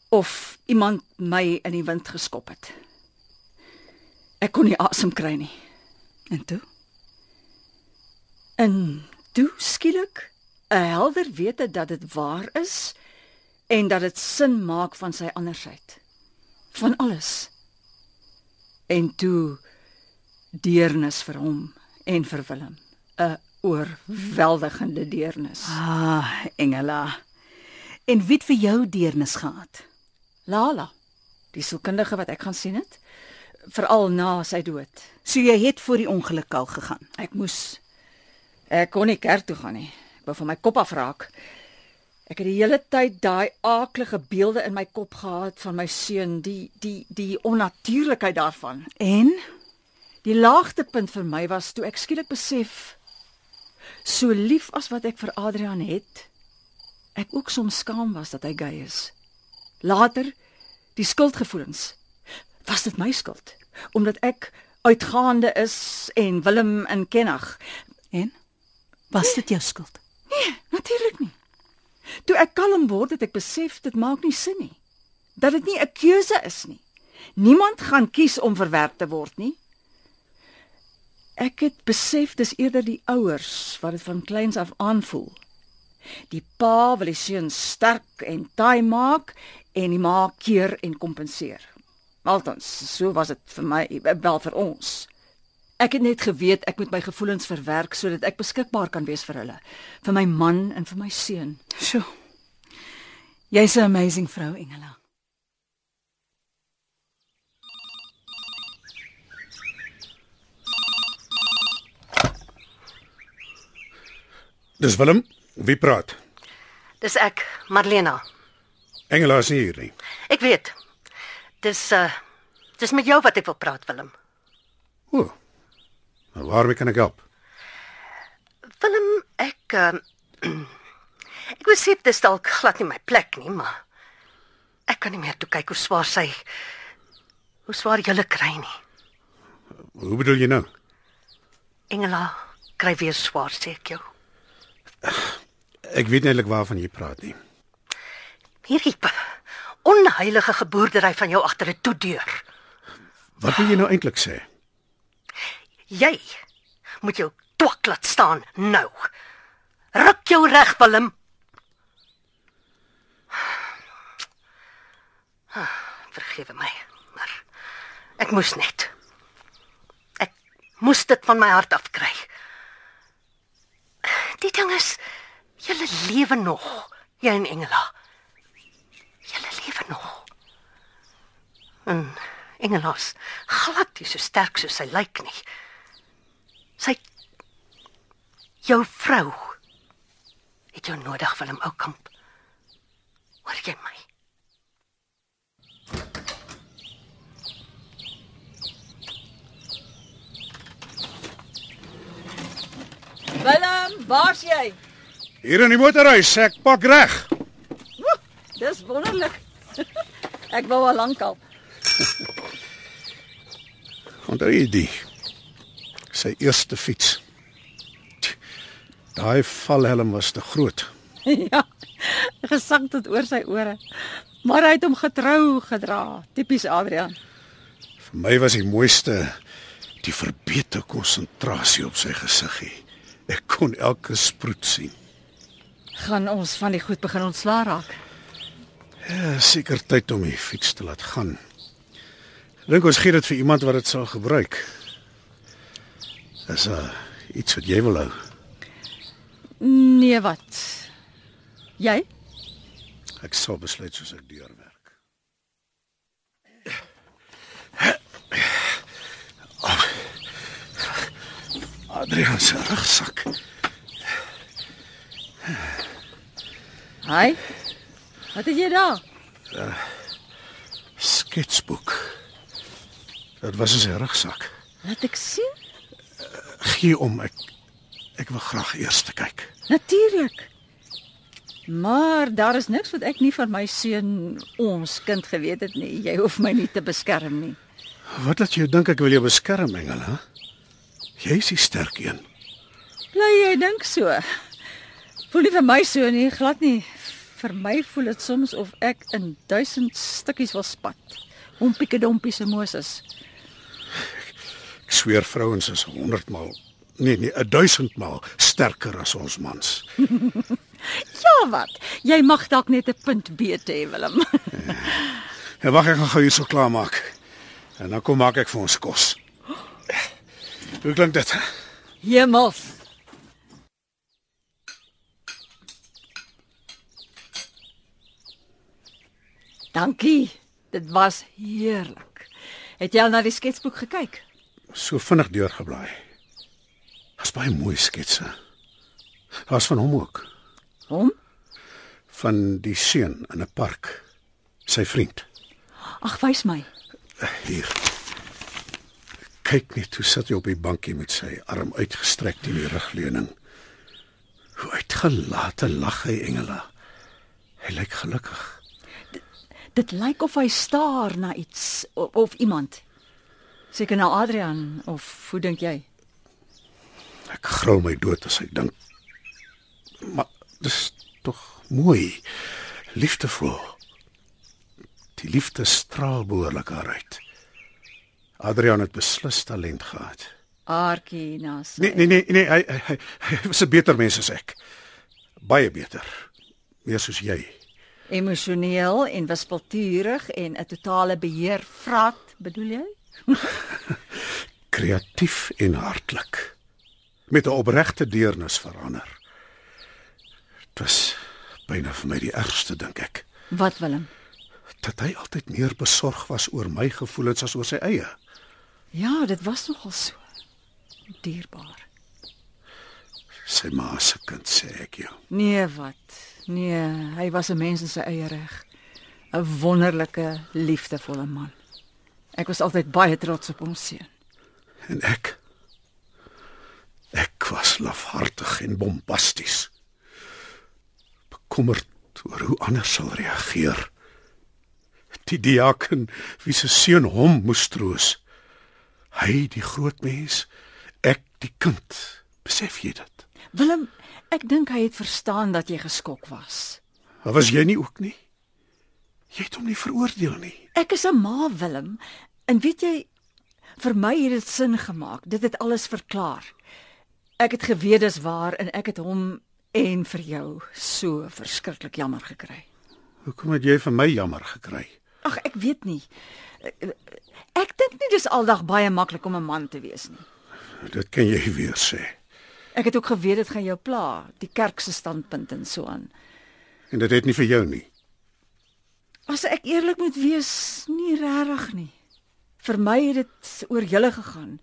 Of iemand my in die wind geskop het. Ek kon nie asem kry nie. En toe? En toe skielik 'n helder wete dat dit waar is en dat dit sin maak van sy andersheid. Van alles. En toe deernis vir hom en vir Willem. 'n oorweldigende deernis. Ah, Engela. En wie het vir jou deernis gehad? Lala, die sielkundige wat ek gaan sien het, veral na sy dood. So jy het voor die ongeluk al gegaan. Ek moes ek kon nie kerk toe gaan nie. Ek wou van my kop afraak. Ek het die hele tyd daai aaklige beelde in my kop gehad van my seun, die die die onnatuurlikheid daarvan. En Die laagtepunt vir my was toe ek skielik besef so lief as wat ek vir Adrian het, ek ook soms skaam was dat hy gay is. Later die skuldgevoelens. Was dit my skuld omdat ek uitgaande is en Willem in Kennach? en was dit jou skuld? Nee, natuurlik nie. Toe ek kalm word, het ek besef dit maak nie sin nie. Dat dit nie 'n keuse is nie. Niemand gaan kies om verwerp te word nie. Ek het besef dis eerder die ouers wat dit van kleins af aanvoel. Die pa wil die seun sterk en taai maak en die ma keer en kompenseer. Althans, so was dit vir my, wel vir ons. Ek het net geweet ek moet my gevoelens verwerk sodat ek beskikbaar kan wees vir hulle, vir my man en vir my seun. Sjoe. Jy's 'n amazing vrou, Engela. Dis Willem, wie praat? Dis ek, Marlena. Engela is nie hier nie. Ek weet. Dis uh dis met jou wat ek wil praat, Willem. O. Nou waarmee kan ek help? Willem, ek uh [CLEARS THROAT] ek besef dis dalk glad nie my plek nie, maar ek kan nie meer toe kyk hoe swaar sy hoe swaar julle kry nie. Hoe bedoel jy nou? Engela kry weer swaar sê ek jou. Ek weet nie eintlik waarvan jy praat nie. Hierdie onheilige geboerdery van jou agter 'n toedeur. Wat wil jy nou eintlik sê? Jy moet jou twak laat staan nou. Ruk jou reg, Willem. Ah, Vergewe my, maar ek moes net. Ek moes dit van my hart af kry. Die ding is, julle lewe nog, jy en Engela. Julle lewe nog. En Engela's glad nie so sterk soos sy lyk nie. Sy jou vrou het jou nodig Willem Oukamp. Hoor jy my? Willem, waar's jy? Hier in die motorhuis, ek pak reg. Woe, dis wonderlik. Ek wou al lank al. Onthou jy die sy eerste fiets. Daai valhelm was te groot. [LAUGHS] ja. Gesak tot oor sy ore. Maar hy het hom getrou gedra. Tipies Adrian. Vir my was die mooiste die verbeter konsentrasie op sy gesiggie. Ek kon elke sproet sien. Gaan ons van die goed begin ontslaa raak. Ja, seker tyd om die fiets te laat gaan. Dink ons gee dit vir iemand wat dit sal gebruik. Is uh iets wat jy wil hou? Nee, wat? Jy? Ek sal besluit soos ek deurwerk. Oh. Adrian se rugsak. Hi. Wat het jy daar? Sketsboek. Dit was in sy rugsak. Laat ek sien. Gee om ek ek wil graag eers te kyk. Natuurlik. Maar daar is niks wat ek nie van my seun ons kind geweet het nie. Jy hoef my nie te beskerm nie. Wat laat jou dink ek wil jou beskerm, engel, hè? Jy is die sterk een. Bly jy dink so? Voel nie vir my so nie, glad nie. Vir my voel dit soms of ek in duisend stukkies wil spat. Hompieke dompie se Moses. Ek sweer vrouens is 100 maal nee nee 1000 maal sterker as ons mans. [LAUGHS] Ja wat? Jy mag dalk net 'n punt beet hê, Willem. En wag ek gaan gou hierso klaar maak. En dan kom maak ek vir ons kos. Hoe klink dit? Hemels. Dankie. Dit was heerlik. Het jy al na die sketsboek gekyk? So vinnig deurgeblaai. Daar's baie mooi sketse. Daar's van hom ook, Hom? van die seun in 'n park. Sy vriend. Ag, wys my. Hier. Kyk net hoe sit hy op die bankie met sy arm uitgestrek teen die rugleuning. Hoe uitgelate lag hy engela. Hy lyk gelukkig. Dit lyk of hy staar na iets of, of iemand. Seker na Adrian of hoe dink jy? Ek gril my dood as ek dink. Maar dis tog mooi. Liefdevol. Die liefde straal behoorlik uit. Adrian het beslis talent gehad. Aartjie na sy. Nee nee nee nee hy hy, hy, hy was 'n beter mens as ek. Baie beter. Meer soos jy. Emosioneel en wispelturig en 'n totale beheer vraat, bedoel jy? [LAUGHS] Kreatief en hartlik. Met 'n opregte deernis verander. Dit was byna vir my die ergste dink ek. Wat Willem? Dat hy altyd meer besorg was oor my gevoelens as oor sy eie. Ja, dit was nogal so. Dierbaar. Sy ma se kind sê ek jou. Nee, wat? Nee, hy was 'n mens in sy eie reg. 'n Wonderlike, liefdevolle man. Ek was altyd baie trots op ons seun. En ek ek was lafhartig en bombasties. Bekommerd oor hoe ander sal reageer. Die diaken wie se seun hom moes troos. Hy die groot mens, ek die kind. Besef jy dit? Willem, ek dink hy het verstaan dat jy geskok was. Maar was jy nie ook nie? Jy het hom nie veroordeel nie. Ek is 'n ma, Willem. En weet jy, Vir my het dit sin gemaak. Dit het alles verklaar. Ek het geweet dis waar en ek het hom en vir jou so verskriklik jammer gekry. Hoekom het jy vir my jammer gekry? Ag, ek weet nie. Ek dink nie dis aldag baie maklik om 'n man te wees nie. Dit kan jy weer sê. Ek het ook geweet dit gaan jou pla, die kerk se standpunt en so aan. En dit het nie vir jou nie. As ek eerlik moet wees, nie regtig nie. Vir my het dit oor julle gegaan,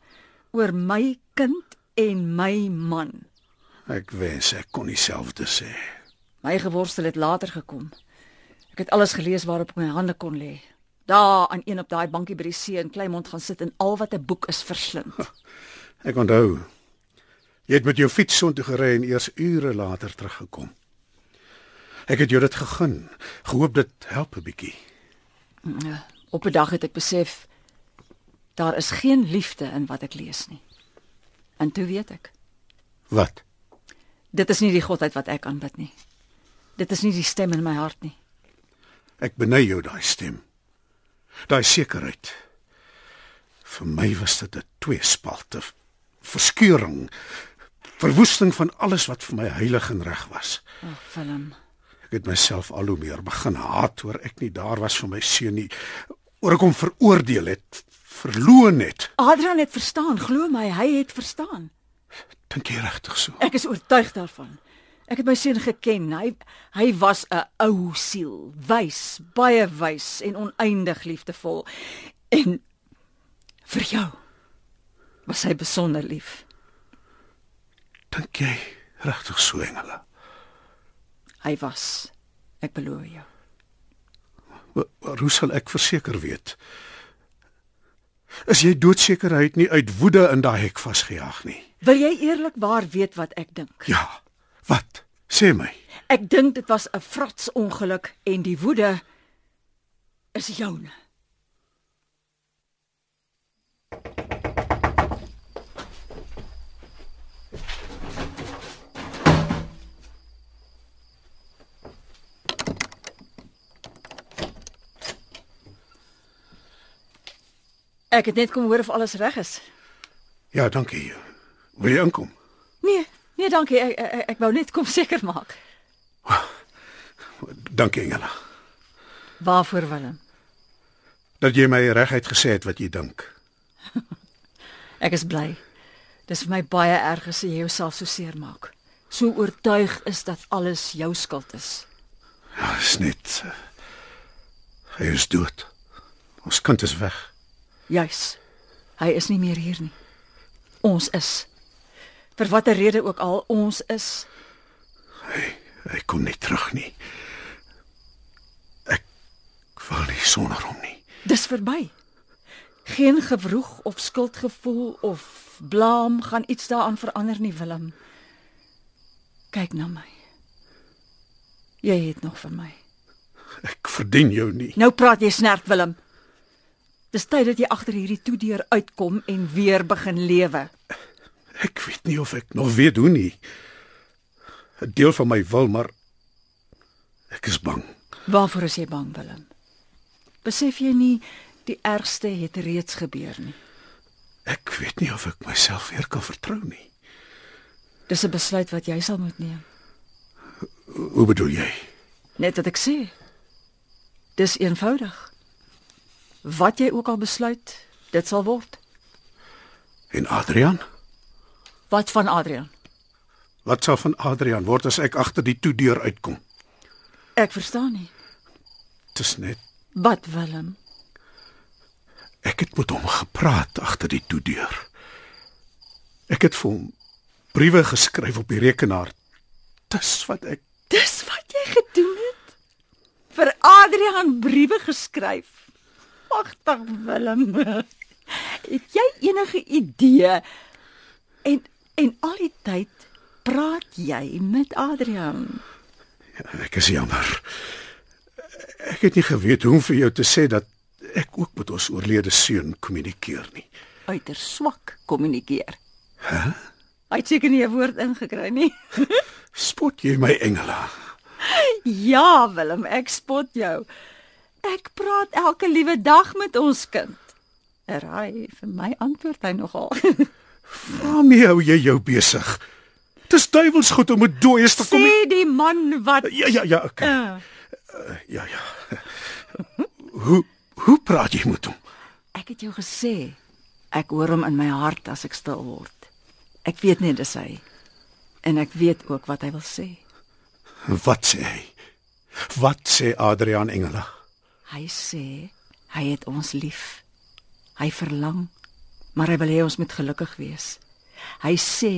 oor my kind en my man. Ek wens ek kon dieselfde sê. My geworstel het later gekom. Ek het alles gelees waarop ek my hande kon lê. Daar aan een op daai bankie by die see in Kleinmond gaan sit en al wat 'n boek is verslind. [LAUGHS] Ek onthou. Jy het met jou fiets soontoe gery en eers ure later teruggekom. Ek het jou dit gegun, gehoop dit help 'n bietjie. Ja, op 'n dag het ek besef daar is geen liefde in wat ek lees nie. En toe weet ek, Wat? dit is nie die godheid wat ek aanbid nie. Dit is nie die stem in my hart nie. Ek beny jou daai stem. Daai sekerheid. Vir my was dit 'n tweespalte verskeuring, verwoesting van alles wat vir my heilig en reg was. Ag, Willem. Ek het myself al hoe meer begin haat oor ek nie daar was vir my seun nie, oor ek hom veroordeel het, verloon het. Adrian het verstaan, glo my, hy het verstaan. Dink jy regtig so? Ek is oortuig daarvan. Ek het my seun geken. Hy hy was 'n ou siel, wys, baie wys en oneindig liefdevol. En vir jou was hy besonder lief. Dink jy regtig so engele? Hy was. Ek beloof jou. Maar, maar hoe sal ek verseker weet? Is jy doodseker hy het nie uit woede in daai hek vasgejaag nie? Wil jy eerlikwaar weet wat ek dink? Ja. Wat? Sê my. Ek dink dit was 'n frats ongeluk en die woede is joune. Ek het net kom hoor of alles reg is. Ja, dankie. Wil jy inkom? Nee, nee, dankie. Ek, ek, ek wou net kom [LAUGHS] seker maak. Dankie Engela. Waarvoor Willem? Dat jy my reguit gesê het wat jy dink. [LAUGHS] Ek is bly. Dis vir my baie erg as jy jouself so seer maak. So oortuig is dat alles jou skuld is. Ja, is net uh, hy is dood. Ons kind is weg. Juis. Hy is nie meer hier nie. Ons is. Vir watter rede ook al ons is. Hy hy kom nie terug nie. Ek wil nie sonder hom nie. Dis verby. Geen gewroeg of skuldgevoel of blaam gaan iets daaraan verander nie, Willem. Kyk na my. Jy het nog vir my. Ek verdien jou nie. Nou praat jy snerp, Willem. Dis tyd dat jy agter hierdie toedeur uitkom en weer begin lewe. Ek weet nie of ek nog weet hoe nie. 'n Deel van my wil, maar ek is bang. Waarvoor is jy bang, Willem? Besef jy nie die ergste het reeds gebeur nie. Ek weet nie of ek myself weer kan vertrou nie. Dis 'n besluit wat jy sal moet neem. Hoe bedoel jy? Net wat ek sê. Dis eenvoudig. Wat jy ook al besluit, dit sal word. En Adrian? Wat van Adrian? Wat sal van Adrian word as ek agter die toedeur uitkom? Ek verstaan nie. Dis net Wat Willem? ek het met hom gepraat agter die toedeur. Ek het vir hom briewe geskryf op die rekenaar. Dis wat ek Dis wat jy gedoen het? Vir Adrian briewe geskryf. Wagtig Willem. [LAUGHS] Het jy enige idee? En en al die tyd praat jy met Adrian. Ja, ek is jammer. Ek het nie geweet hoe om vir jou te sê dat ek ook met ons oorlede seun kommunikeer nie. Uiters swak kommunikeer. Hæ? Hy het seker nie 'n woord ingekry nie. [LAUGHS] Spot jy my engela? ja, Willem, ek spot jou. Ek praat elke liewe dag met ons kind. Raai, vir my antwoord hy nogal. [LAUGHS] Waarmee hou jy jou besig? Dis duiwels goed om 'n dooies te kom. Sê die man wat Ja ja ja, okay. uh, Ja ja. Hoe hoe praat jy met hom? Ek het jou gesê ek hoor hom in my hart as ek stil word. Ek weet net dis hy. En ek weet ook wat hy wil sê. Wat sê hy? Wat sê Adrian Engela? Hy sê hy het ons lief. Hy verlang, maar hy wil hê ons moet gelukkig wees. Hy sê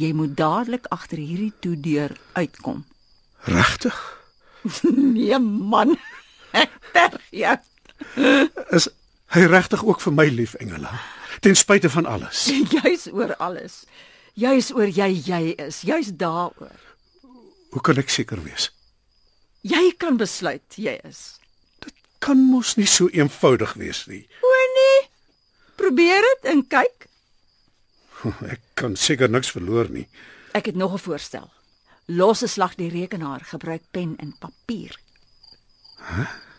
jy moet dadelik agter hierdie toedeur uitkom. Regtig? [LAUGHS] Nee man. Terg jou. Is hy regtig ook vir my lief Engela? Ten spyte van alles. [LAUGHS] Juis oor alles. Juis oor jy jy is. Juis daaroor. Hoe kan ek seker wees? Jy kan besluit jy is. Kan mos nie so eenvoudig wees nie. O nee. Probeer dit en kyk. [LAUGHS] Ek kan seker niks verloor nie. Ek het nog 'n voorstel. Los 'n slag die rekenaar, gebruik pen en papier.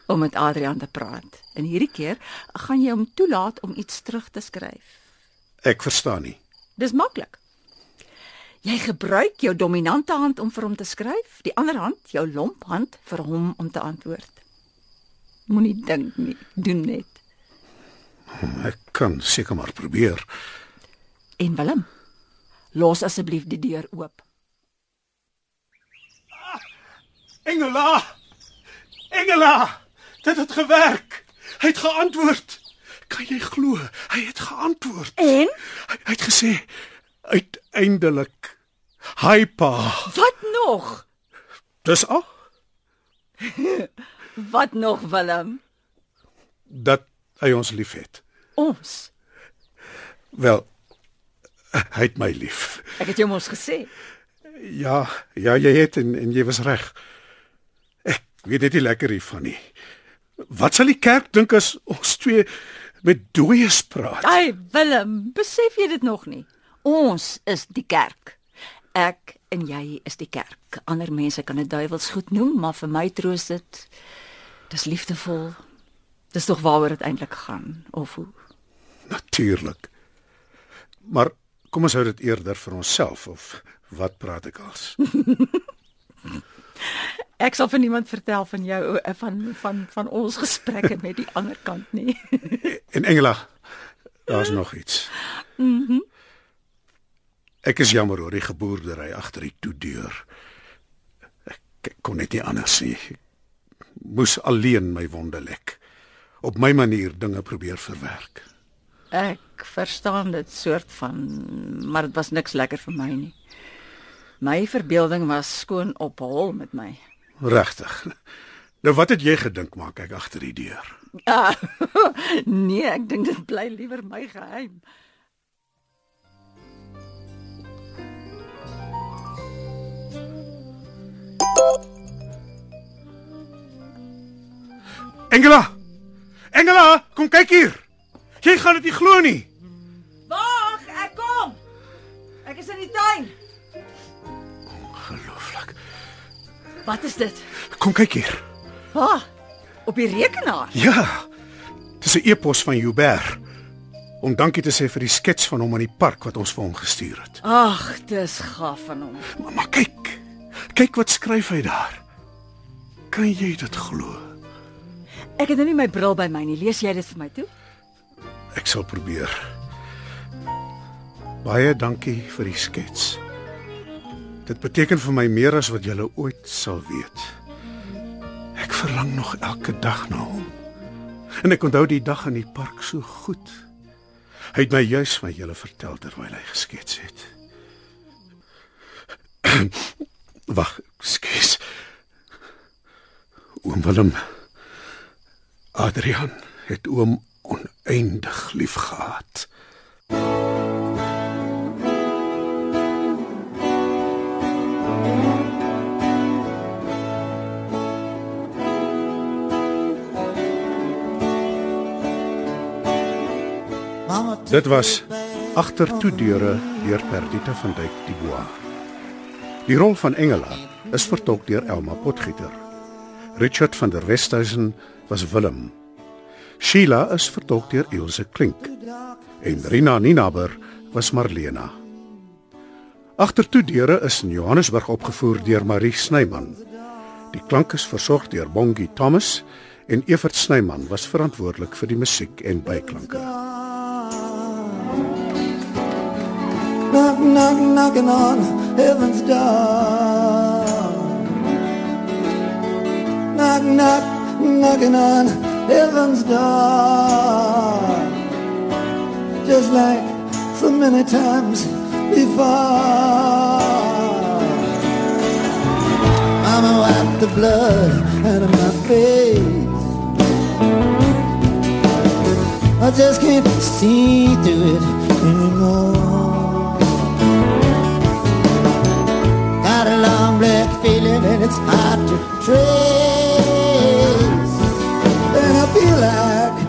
Om met Adrian te praat. En hierdie keer gaan jy hom toelaat om iets terug te skryf. Ek verstaan nie. Dis maklik. Jy gebruik jou dominante hand om vir hom te skryf, die ander hand, jou lomp hand vir hom om te antwoord. Moenie dink nie, doen net. Ek kan seker maar probeer. En Willem, los asseblief die deur oop. Engela! Engela! Dit het gewerk. Hy het geantwoord. Kan jy glo? Hy het geantwoord. En Hy, hy het gesê uiteindelik. Hi pa. wat nog? Dis al [LAUGHS] Wat nog Willem? dat hy ons liefhet. Ons. Wel, hy het my lief. Ek het jou mos gesê. Ja, ja, jy het en, en jy was reg. Ek weet dit nie lekker hiervan nie. Wat sal die kerk dink as ons twee met dooies praat? Ai Willem, besef jy dit nog nie? Ons is die kerk. Ek en jy is die kerk. Ander mense kan dit duiwels goed noem, maar vir my troos dit dis liefdevol. Dis tog waaroor dit eintlik gaan of hoe? Natuurlik. Maar kom ons hou dit eerder vir onsself of wat praat ek als? [LAUGHS] Ek sal vir niemand vertel van jou eh, van van van ons gesprekke met die ander kant nie. [LAUGHS] En Engela, daar's nog iets. Mhm. Ek is jammer oor die geboerdery agter die toedeur. Ek, ek kon net nie anders nie. Ek moes alleen my wonde lek. Op my manier dinge probeer verwerk. Ek verstaan dit soort van, maar dit was niks lekker vir my nie. My verbeelding was skoon op hol met my. Regtig. Nou wat het jy gedink maak ek agter die deur? Ah, [LAUGHS] nee, ek dink dit bly liewer my geheim. Engela! Engela, kom kyk hier. Jy gaan dit nie glo nie. Wag, ek kom. Ek is in die tuin. Gelooflik. Wat is dit? Kom kyk hier. Waar? Op die rekenaar. Ja. Dis 'n e-pos van Hubert. Om dankie te sê vir die skets van hom in die park wat ons vir hom gestuur het. Ag, dis gaaf van hom. Maar, maar kyk. Kyk wat skryf hy daar. Kan jy dit glo? Ek het nou nie my bril by my nie. Lees jy dit vir my toe? Ek sal probeer. Baie dankie vir die skets. Dit beteken vir my meer as wat jy ooit sal weet. Ek verlang nog elke dag na hom. En ek onthou die dag in die park so goed. Hy het my juis van julle vertel terwyl hy geskets het. [CLEARS THROAT] Wag, skus. Oom Willem. Adrian het oom oneindig liefgehad. Dit was agter toe deure deur Perdita van Dyk die Bois. Die rol van Engela is vertolk deur Elma Potgieter. Richard van der Westhuizen was Willem. Sheila is vertolk deur Ilse Klink en Rina Ninaber was Marlena. Agtertoe deure is in Johannesburg opgevoer deur Marie Snyman. Die klank is versorg deur Bongie Thomas en Evert Snyman was verantwoordelik vir die musiek en byklanke. Knock, knock, knocking on heaven's door. Knock, knock, knocking on heaven's door. Just like so many times before. Mama wiped the blood out of my face. I just can't see through it anymore. Got a long black feeling and it's hard to trace be like